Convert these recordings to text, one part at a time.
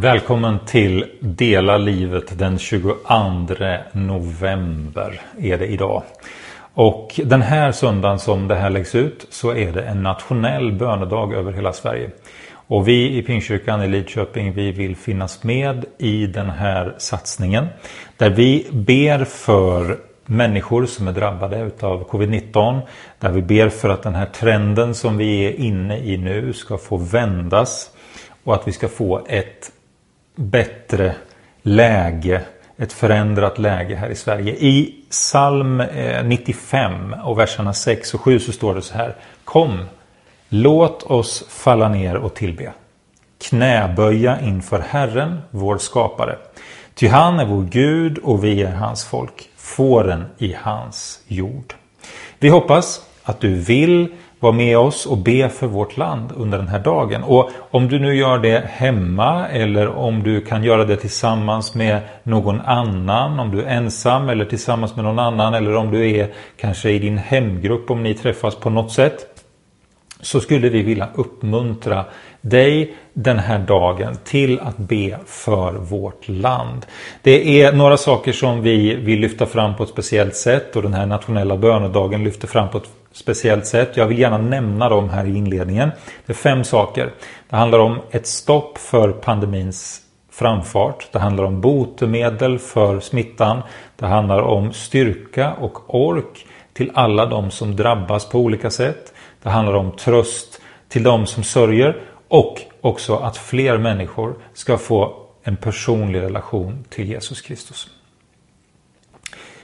Välkommen till Dela livet den 22 november är det idag. Och den här söndagen som det här läggs ut så är det en nationell bönedag över hela Sverige. Och vi i Pingstkyrkan i Lidköping vi vill finnas med i den här satsningen. Där vi ber för människor som är drabbade utav covid-19. Där vi ber för att den här trenden som vi är inne i nu ska få vändas. Och att vi ska få ett bättre läge, ett förändrat läge här i Sverige. I psalm eh, 95 och verserna 6 och 7 så står det så här. Kom, låt oss falla ner och tillbe. Knäböja inför Herren, vår skapare. Ty han är vår Gud och vi är hans folk, fåren i hans jord. Vi hoppas att du vill vara med oss och be för vårt land under den här dagen. Och om du nu gör det hemma eller om du kan göra det tillsammans med någon annan, om du är ensam eller tillsammans med någon annan eller om du är kanske i din hemgrupp om ni träffas på något sätt. Så skulle vi vilja uppmuntra dig den här dagen till att be för vårt land. Det är några saker som vi vill lyfta fram på ett speciellt sätt och den här nationella bönedagen lyfter fram på ett speciellt sätt. Jag vill gärna nämna dem här i inledningen. Det är fem saker. Det handlar om ett stopp för pandemins framfart. Det handlar om botemedel för smittan. Det handlar om styrka och ork till alla de som drabbas på olika sätt. Det handlar om tröst till de som sörjer och också att fler människor ska få en personlig relation till Jesus Kristus.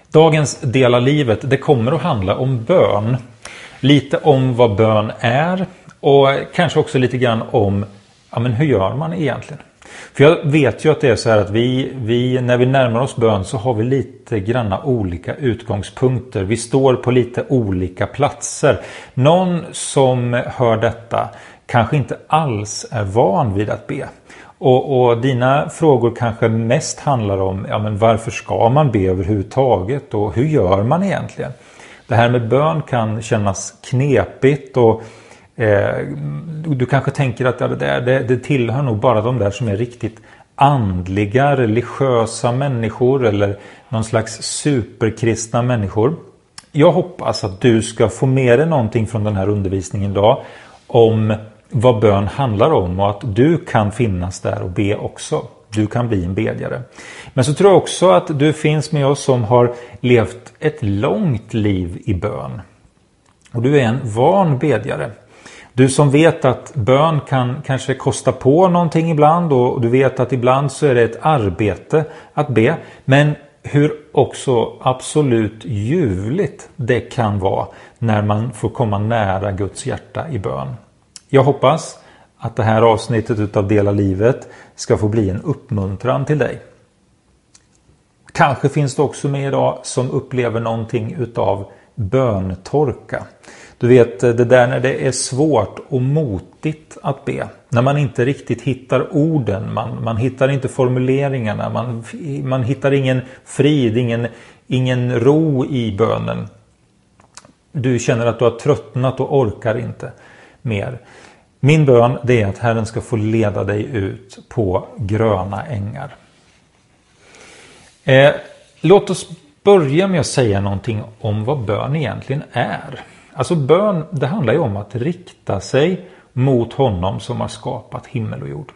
Dagens del av livet det kommer att handla om bön. Lite om vad bön är och kanske också lite grann om ja, men hur gör man egentligen? För jag vet ju att det är så här att vi, vi, när vi närmar oss bön så har vi lite granna olika utgångspunkter. Vi står på lite olika platser. Någon som hör detta kanske inte alls är van vid att be. Och, och, dina frågor kanske mest handlar om ja, men varför ska man be överhuvudtaget och hur gör man egentligen? Det här med bön kan kännas knepigt och eh, du kanske tänker att ja, det, det, det tillhör nog bara de där som är riktigt andliga, religiösa människor eller någon slags superkristna människor. Jag hoppas att du ska få med dig någonting från den här undervisningen idag om vad bön handlar om och att du kan finnas där och be också. Du kan bli en bedjare. Men så tror jag också att du finns med oss som har levt ett långt liv i bön. Och du är en van bedjare. Du som vet att bön kan kanske kosta på någonting ibland och du vet att ibland så är det ett arbete att be. Men hur också absolut ljuvligt det kan vara när man får komma nära Guds hjärta i bön. Jag hoppas att det här avsnittet utav Dela livet ska få bli en uppmuntran till dig. Kanske finns det också med idag som upplever någonting utav böntorka. Du vet det där när det är svårt och motigt att be. När man inte riktigt hittar orden, man, man hittar inte formuleringarna, man, man hittar ingen frid, ingen, ingen ro i bönen. Du känner att du har tröttnat och orkar inte mer. Min bön det är att Herren ska få leda dig ut på gröna ängar. Eh, låt oss börja med att säga någonting om vad bön egentligen är. Alltså bön det handlar ju om att rikta sig mot honom som har skapat himmel och jord.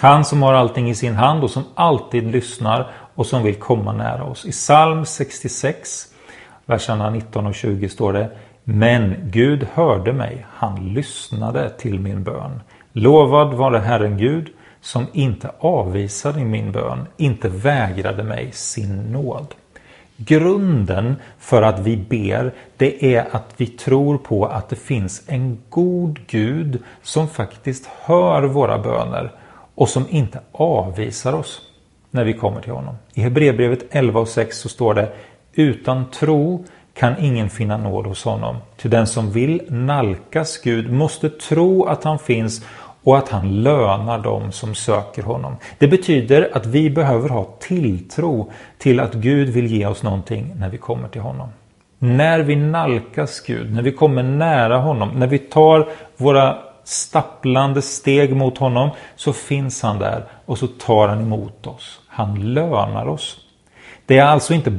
Han som har allting i sin hand och som alltid lyssnar och som vill komma nära oss. I psalm 66, verserna 19 och 20 står det men Gud hörde mig, han lyssnade till min bön. Lovad vare Herren Gud som inte avvisade min bön, inte vägrade mig sin nåd. Grunden för att vi ber det är att vi tror på att det finns en god Gud som faktiskt hör våra böner och som inte avvisar oss när vi kommer till honom. I Hebreerbrevet 11 och 6 så står det Utan tro kan ingen finna nåd hos honom. Till den som vill nalkas Gud måste tro att han finns och att han lönar dem som söker honom. Det betyder att vi behöver ha tilltro till att Gud vill ge oss någonting när vi kommer till honom. När vi nalkas Gud, när vi kommer nära honom, när vi tar våra stapplande steg mot honom så finns han där och så tar han emot oss. Han lönar oss. Det är alltså inte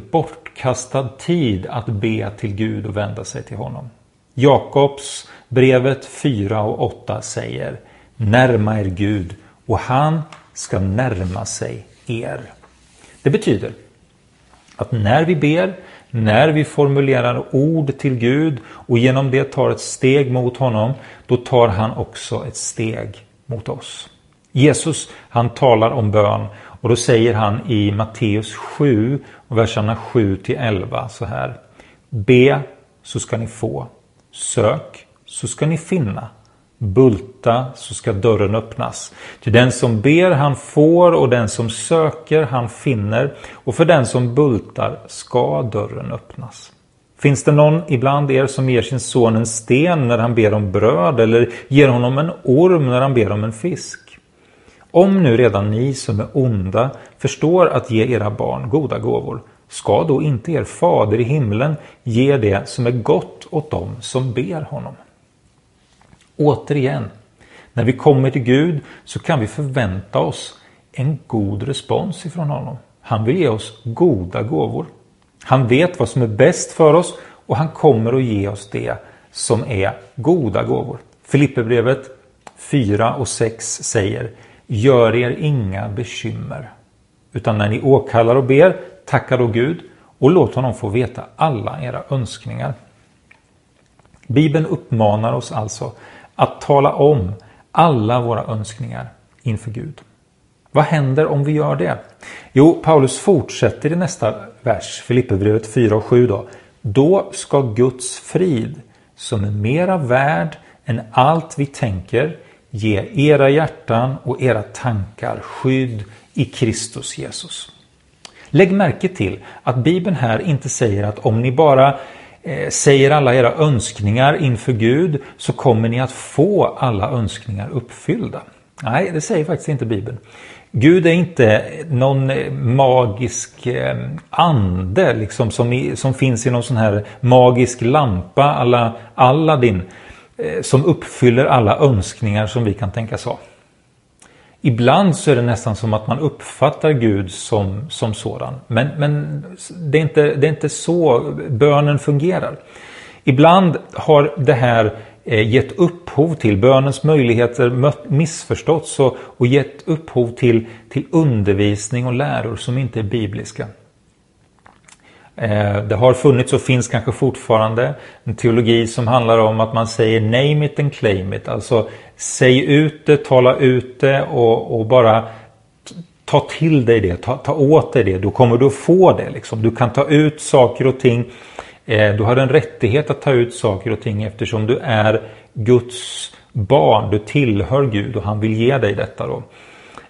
bortkastad tid att be till Gud och vända sig till honom. Jakobs brevet 4 och 8 säger Närma er Gud och han ska närma sig er. Det betyder att när vi ber, när vi formulerar ord till Gud och genom det tar ett steg mot honom, då tar han också ett steg mot oss. Jesus han talar om bön och då säger han i Matteus 7, verserna 7 till 11 så här. Be så ska ni få. Sök så ska ni finna. Bulta så ska dörren öppnas. Till den som ber han får och den som söker han finner och för den som bultar ska dörren öppnas. Finns det någon ibland er som ger sin son en sten när han ber om bröd eller ger honom en orm när han ber om en fisk? Om nu redan ni som är onda förstår att ge era barn goda gåvor, ska då inte er fader i himlen ge det som är gott åt dem som ber honom? Återigen, när vi kommer till Gud så kan vi förvänta oss en god respons ifrån honom. Han vill ge oss goda gåvor. Han vet vad som är bäst för oss och han kommer att ge oss det som är goda gåvor. Filipperbrevet 4 och 6 säger Gör er inga bekymmer. Utan när ni åkallar och ber, tacka då Gud och låt honom få veta alla era önskningar. Bibeln uppmanar oss alltså att tala om alla våra önskningar inför Gud. Vad händer om vi gör det? Jo, Paulus fortsätter i nästa vers, Filipperbrevet 4 och 7 då. Då ska Guds frid, som är mera värd än allt vi tänker, ge era hjärtan och era tankar skydd i Kristus Jesus. Lägg märke till att Bibeln här inte säger att om ni bara eh, säger alla era önskningar inför Gud så kommer ni att få alla önskningar uppfyllda. Nej, det säger faktiskt inte Bibeln. Gud är inte någon eh, magisk eh, ande liksom, som, i, som finns i någon sån här magisk lampa alla Aladdin Eh, som uppfyller alla önskningar som vi kan tänkas ha. Ibland så är det nästan som att man uppfattar Gud som, som sådan. Men, men det, är inte, det är inte så bönen fungerar. Ibland har det här eh, gett upphov till bönens möjligheter missförståtts och, och gett upphov till, till undervisning och läror som inte är bibliska. Eh, det har funnits och finns kanske fortfarande en teologi som handlar om att man säger name it and claim it. Alltså säg ut det, tala ut det och, och bara ta till dig det, ta, ta åt dig det. Då kommer du att få det. Liksom. Du kan ta ut saker och ting. Eh, du har en rättighet att ta ut saker och ting eftersom du är Guds barn. Du tillhör Gud och han vill ge dig detta. Då.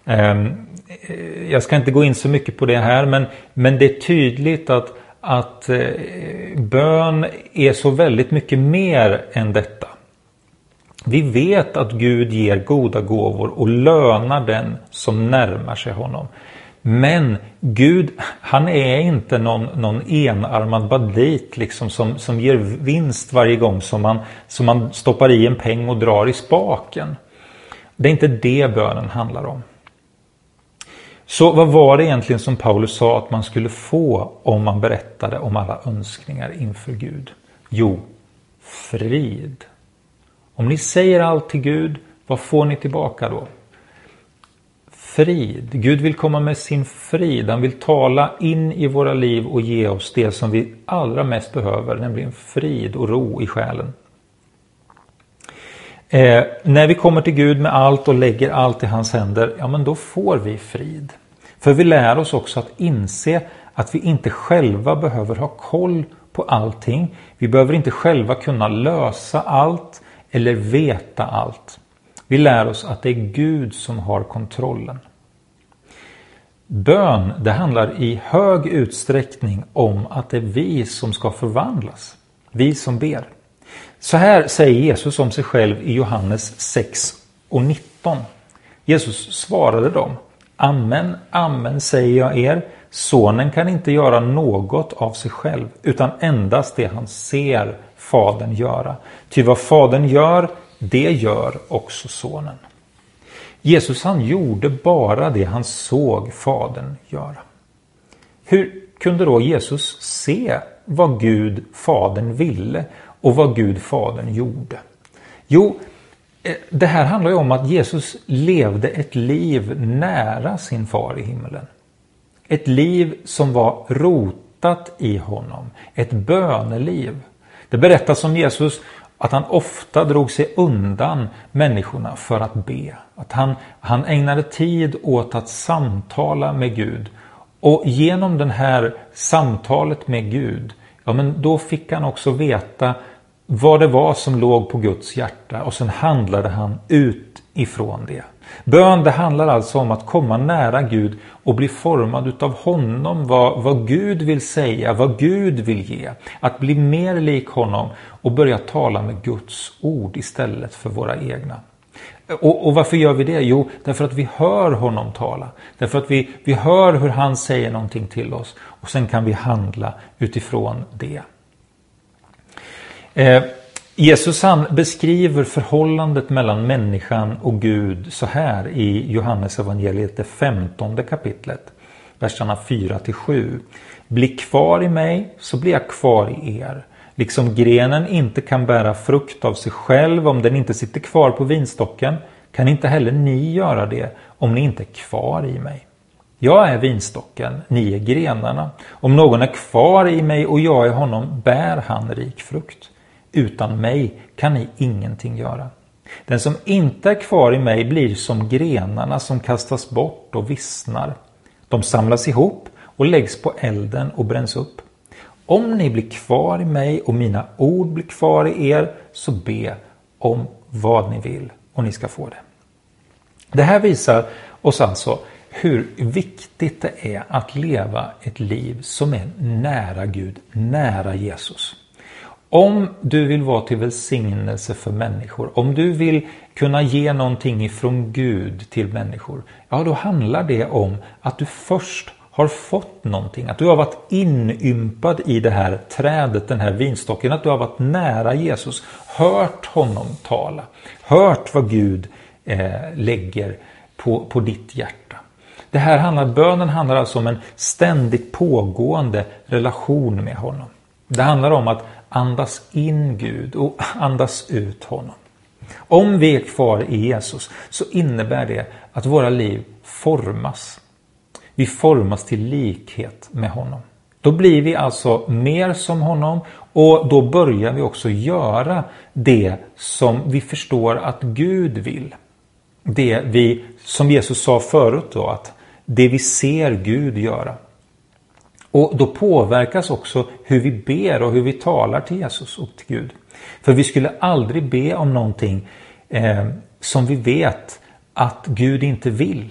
Ehm, eh, jag ska inte gå in så mycket på det här men, men det är tydligt att att eh, bön är så väldigt mycket mer än detta. Vi vet att Gud ger goda gåvor och lönar den som närmar sig honom. Men Gud, han är inte någon, någon enarmad bandit liksom som, som ger vinst varje gång som man, som man stoppar i en peng och drar i spaken. Det är inte det bönen handlar om. Så vad var det egentligen som Paulus sa att man skulle få om man berättade om alla önskningar inför Gud? Jo, frid. Om ni säger allt till Gud, vad får ni tillbaka då? Frid. Gud vill komma med sin frid. Han vill tala in i våra liv och ge oss det som vi allra mest behöver, nämligen frid och ro i själen. Eh, när vi kommer till Gud med allt och lägger allt i hans händer, ja men då får vi frid. För vi lär oss också att inse att vi inte själva behöver ha koll på allting. Vi behöver inte själva kunna lösa allt eller veta allt. Vi lär oss att det är Gud som har kontrollen. Bön, det handlar i hög utsträckning om att det är vi som ska förvandlas. Vi som ber. Så här säger Jesus om sig själv i Johannes 6 och 19. Jesus svarade dem. Amen, amen säger jag er. Sonen kan inte göra något av sig själv utan endast det han ser Fadern göra. Ty vad Fadern gör, det gör också sonen. Jesus han gjorde bara det han såg fadern göra. Hur kunde då Jesus se vad Gud fadern ville och vad Gud fadern gjorde? Jo, eh, det här handlar ju om att Jesus levde ett liv nära sin far i himmelen. Ett liv som var rotat i honom. Ett böneliv. Det berättas om Jesus att han ofta drog sig undan människorna för att be. Att han, han ägnade tid åt att samtala med Gud. Och genom det här samtalet med Gud, ja men då fick han också veta vad det var som låg på Guds hjärta och sen handlade han ut ifrån det. Bön det handlar alltså om att komma nära Gud och bli formad utav honom, vad, vad Gud vill säga, vad Gud vill ge. Att bli mer lik honom och börja tala med Guds ord istället för våra egna. Och, och, varför gör vi det? Jo, därför att vi hör honom tala. Därför att vi, vi hör hur han säger någonting till oss och sen kan vi handla utifrån det. Eh, Jesus han beskriver förhållandet mellan människan och Gud så här i Johannes evangeliet det femtonde kapitlet. Verserna 4 till 7. Bli kvar i mig så blir jag kvar i er. Liksom grenen inte kan bära frukt av sig själv om den inte sitter kvar på vinstocken kan inte heller ni göra det om ni inte är kvar i mig. Jag är vinstocken, ni är grenarna. Om någon är kvar i mig och jag är honom bär han rik frukt. Utan mig kan ni ingenting göra. Den som inte är kvar i mig blir som grenarna som kastas bort och vissnar. De samlas ihop och läggs på elden och bränns upp. Om ni blir kvar i mig och mina ord blir kvar i er så be om vad ni vill och ni ska få det. Det här visar oss alltså hur viktigt det är att leva ett liv som är nära Gud, nära Jesus. Om du vill vara till välsignelse för människor, om du vill kunna ge någonting ifrån Gud till människor, ja då handlar det om att du först har fått någonting, att du har varit inympad i det här trädet, den här vinstocken, att du har varit nära Jesus, hört honom tala, hört vad Gud eh, lägger på, på ditt hjärta. Det här handlar, bönen handlar alltså om en ständigt pågående relation med honom. Det handlar om att andas in Gud och andas ut honom. Om vi är kvar i Jesus så innebär det att våra liv formas. Vi formas till likhet med honom. Då blir vi alltså mer som honom och då börjar vi också göra det som vi förstår att Gud vill. Det vi, som Jesus sa förut då, att det vi ser Gud göra. Och då påverkas också hur vi ber och hur vi talar till Jesus och till Gud. För vi skulle aldrig be om någonting eh, som vi vet att Gud inte vill.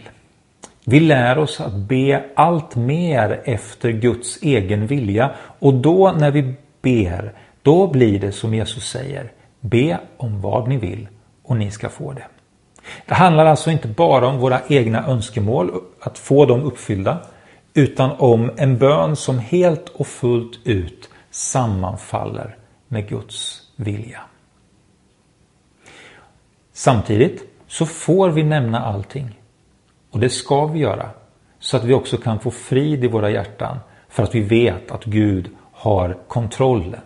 Vi lär oss att be allt mer efter Guds egen vilja och då när vi ber, då blir det som Jesus säger. Be om vad ni vill och ni ska få det. Det handlar alltså inte bara om våra egna önskemål, att få dem uppfyllda, utan om en bön som helt och fullt ut sammanfaller med Guds vilja. Samtidigt så får vi nämna allting. Och det ska vi göra. Så att vi också kan få frid i våra hjärtan. För att vi vet att Gud har kontrollen.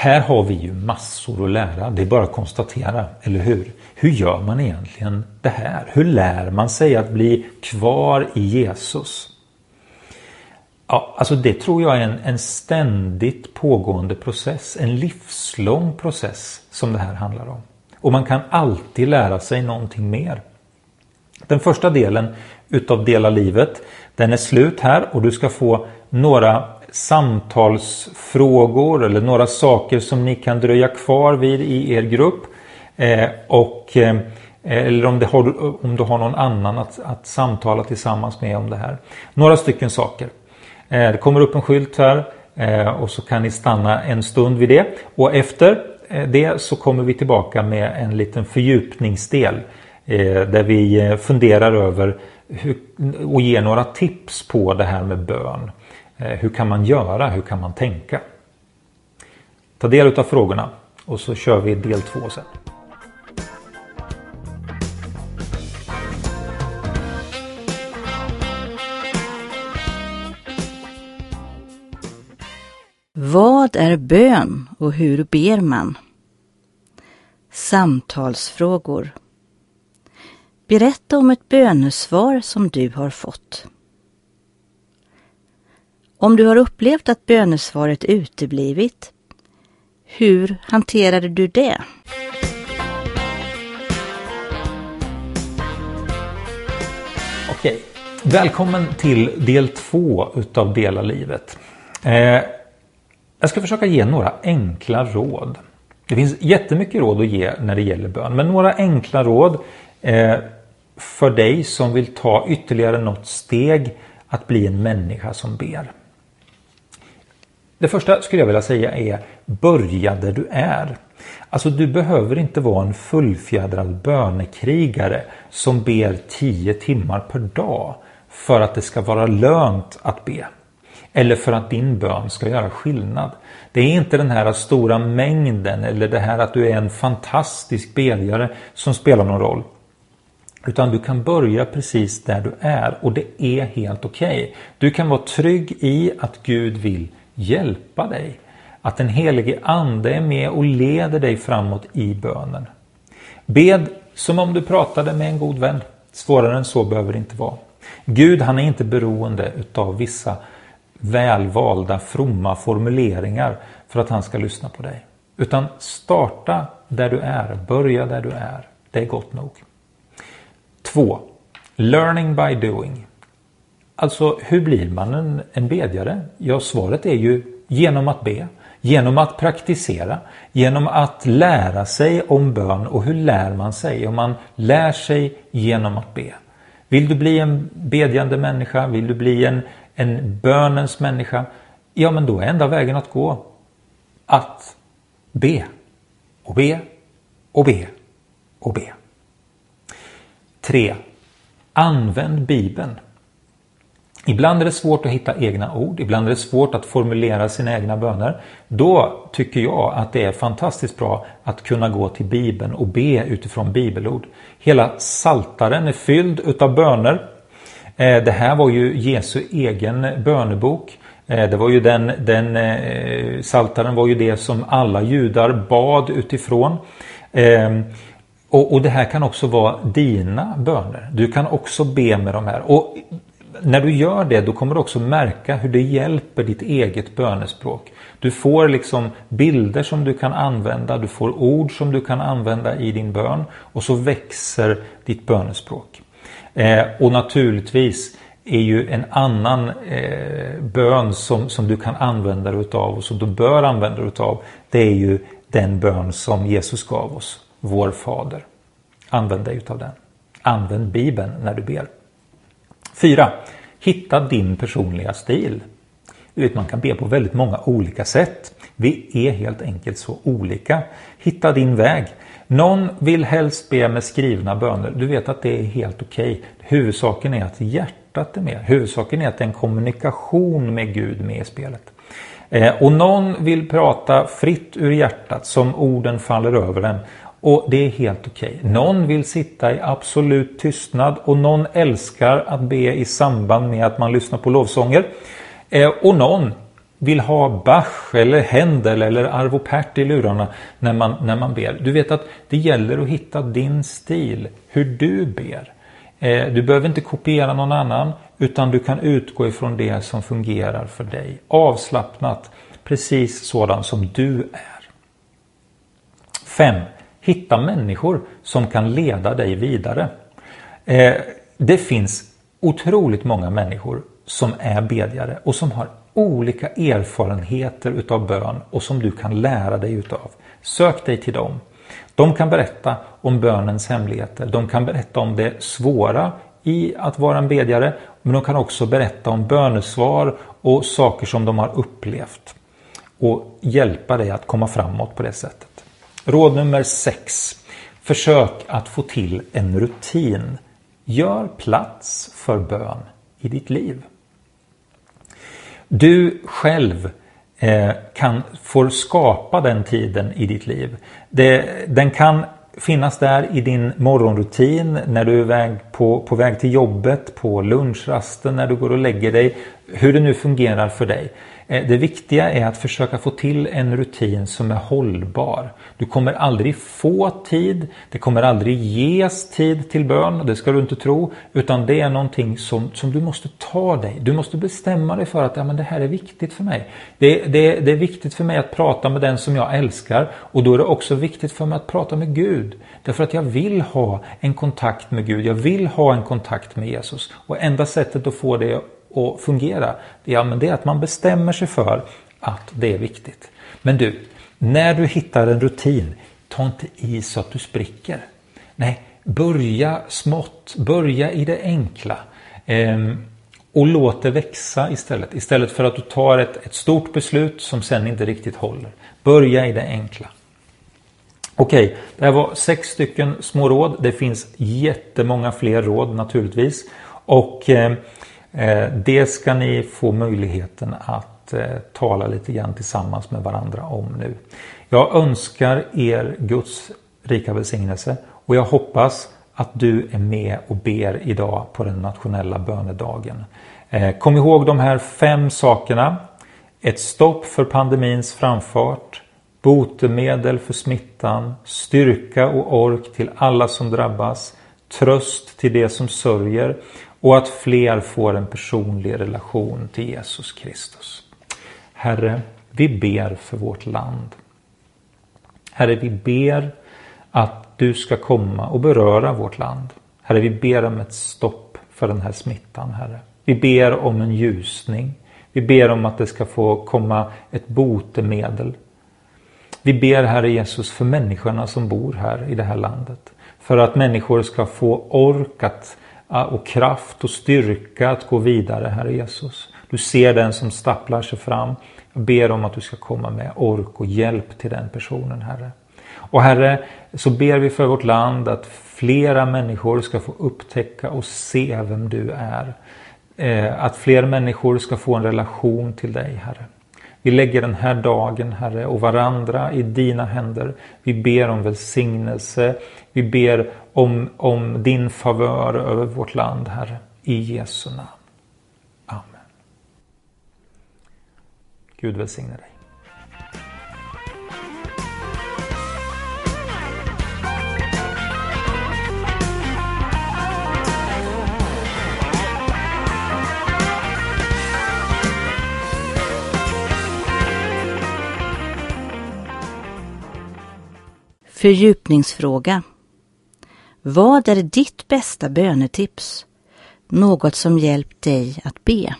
Här har vi ju massor att lära. Det är bara att konstatera, eller hur? Hur gör man egentligen det här? Hur lär man sig att bli kvar i Jesus? Ja, alltså det tror jag är en, en ständigt pågående process. En livslång process som det här handlar om. Och man kan alltid lära sig någonting mer. Den första delen utav Dela livet den är slut här och du ska få några samtalsfrågor eller några saker som ni kan dröja kvar vid i er grupp. Eh, och, eh, eh eller om, har, om du har någon annan att, att samtala tillsammans med om det här. Några stycken saker. Eh, det kommer upp en skylt här eh, och så kan ni stanna en stund vid det. Och efter eh, det så kommer vi tillbaka med en liten fördjupningsdel eh, där vi eh, funderar över hur, och ger några tips på det här med bön. Eh, hur kan man göra? Hur kan man tänka? Ta del av frågorna och så kör vi del två sen. Vad är bön och hur ber man? Samtalsfrågor. Berätta om ett bönesvar som du har fått. Om du har upplevt att bönesvaret uteblivit, hur hanterade du det? Okej, välkommen till del två utav Dela livet. Eh, jag ska försöka ge några enkla råd. Det finns jättemycket råd att ge när det gäller bön, men några enkla råd eh, för dig som vill ta ytterligare något steg att bli en människa som ber. Det första skulle jag vilja säga är börja där du är. Alltså du behöver inte vara en fullfjädrad bönekrigare som ber 10 timmar per dag för att det ska vara lönt att be. Eller för att din bön ska göra skillnad. Det är inte den här stora mängden eller det här att du är en fantastisk bedjare som spelar någon roll. Utan du kan börja precis där du är och det är helt okej. Okay. Du kan vara trygg i att Gud vill hjälpa dig. Att den helige ande är med och leder dig framåt i bönen. Bed som om du pratade med en god vän. Svårare än så behöver det inte vara. Gud han är inte beroende utav vissa välvalda fromma formuleringar för att han ska lyssna på dig. Utan starta där du är, börja där du är. Det är gott nog. 2. Learning by doing. Alltså hur blir man en, en bedjare? Ja svaret är ju genom att be. Genom att praktisera. Genom att lära sig om bön och hur lär man sig? om man lär sig genom att be. Vill du bli en bedjande människa? Vill du bli en, en bönens människa? Ja men då är enda vägen att gå att be. Och be och be och be. 3. Använd Bibeln. Ibland är det svårt att hitta egna ord, ibland är det svårt att formulera sina egna böner. Då tycker jag att det är fantastiskt bra att kunna gå till Bibeln och be utifrån bibelord. Hela saltaren är fylld utav böner. Eh, det här var ju Jesu egen bönebok. Eh, det var ju den, den eh, saltaren var ju det som alla judar bad utifrån. Ehm, och, och det här kan också vara dina böner. Du kan också be med de här. Och när du gör det då kommer du också märka hur det hjälper ditt eget bönespråk. Du får liksom bilder som du kan använda, du får ord som du kan använda i din bön och så växer ditt bönespråk. Eh, och naturligtvis är ju en annan eh, bön som, som du kan använda dig utav och som du bör använda dig utav. Det är ju den bön som Jesus gav oss, vår Fader. Använd dig utav den. Använd Bibeln när du ber. 4. Hitta din personliga stil. Du vet, man kan be på väldigt många olika sätt. Vi är helt enkelt så olika. Hitta din väg. Någon vill helst be med skrivna böner. Du vet att det är helt okej. Okay. Huvudsaken är att hjärtat är med. Huvudsaken är att det är en kommunikation med Gud med i spelet. Eh, och någon vill prata fritt ur hjärtat som orden faller över en. Och det är helt okej. Okay. Någon vill sitta i absolut tystnad och någon älskar att be i samband med att man lyssnar på lovsånger. Eh, och någon vill ha Bach eller Händel eller Arvo Pärt i lurarna när man, när man ber. Du vet att det gäller att hitta din stil, hur du ber. Eh, du behöver inte kopiera någon annan utan du kan utgå ifrån det som fungerar för dig. Avslappnat, precis sådan som du är. 5. Hitta människor som kan leda dig vidare. Eh, det finns otroligt många människor som är bedjare och som har olika erfarenheter utav bön och som du kan lära dig utav. Sök dig till dem. De kan berätta om bönens hemligheter. De kan berätta om det svåra i att vara en bedjare. Men de kan också berätta om bönesvar och saker som de har upplevt. Och hjälpa dig att komma framåt på det sättet. Råd nummer 6. Försök att få till en rutin. Gör plats för bön i ditt liv. Du själv eh, kan, får skapa den tiden i ditt liv. Det, den kan finnas där i din morgonrutin när du är väg på, på väg till jobbet, på lunchrasten, när du går och lägger dig. Hur det nu fungerar för dig. Eh, det viktiga är att försöka få till en rutin som är hållbar. Du kommer aldrig få tid, det kommer aldrig ges tid till bön, det ska du inte tro. Utan det är någonting som, som du måste ta dig. Du måste bestämma dig för att ja, men det här är viktigt för mig. Det, det, det är viktigt för mig att prata med den som jag älskar och då är det också viktigt för mig att prata med Gud. Därför att jag vill ha en kontakt med Gud, jag vill ha en kontakt med Jesus. Och enda sättet att få det att fungera, ja, men det är att man bestämmer sig för att det är viktigt. Men du, när du hittar en rutin, ta inte i så att du spricker. Nej, börja smått, börja i det enkla. Ehm, och låt det växa istället. Istället för att du tar ett, ett stort beslut som sen inte riktigt håller. Börja i det enkla. Okej, det här var sex stycken små råd. Det finns jättemånga fler råd naturligtvis. Och Eh, Eh, det ska ni få möjligheten att eh, tala lite grann tillsammans med varandra om nu. Jag önskar er Guds rika välsignelse och jag hoppas att du är med och ber idag på den nationella bönedagen. Eh, kom ihåg de här fem sakerna. Ett stopp för pandemins framfart, botemedel för smittan, styrka och ork till alla som drabbas, tröst till de som sörjer och att fler får en personlig relation till Jesus Kristus. Herre, vi ber för vårt land. Herre, vi ber att du ska komma och beröra vårt land. Herre, vi ber om ett stopp för den här smittan, Herre. Vi ber om en ljusning. Vi ber om att det ska få komma ett botemedel. Vi ber, Herre Jesus, för människorna som bor här i det här landet. För att människor ska få ork att ah, och kraft och styrka att gå vidare, Herre Jesus. Du ser den som stapplar sig fram. Jag ber om att du ska komma med ork och hjälp till den personen, Herre. Och Herre, så ber vi för vårt land att flera människor ska få upptäcka och se vem du är. Eh, att fler människor ska få en relation till dig, Herre. Vi lägger den här dagen, Herre, och varandra i dina händer. Vi ber om välsignelse. Vi ber om, om din favör över vårt land, Herre. I Jesu namn. Amen. Gud välsigne dig. Fördjupningsfråga. Vad är ditt bästa bönetips? Något som hjälpt dig att be?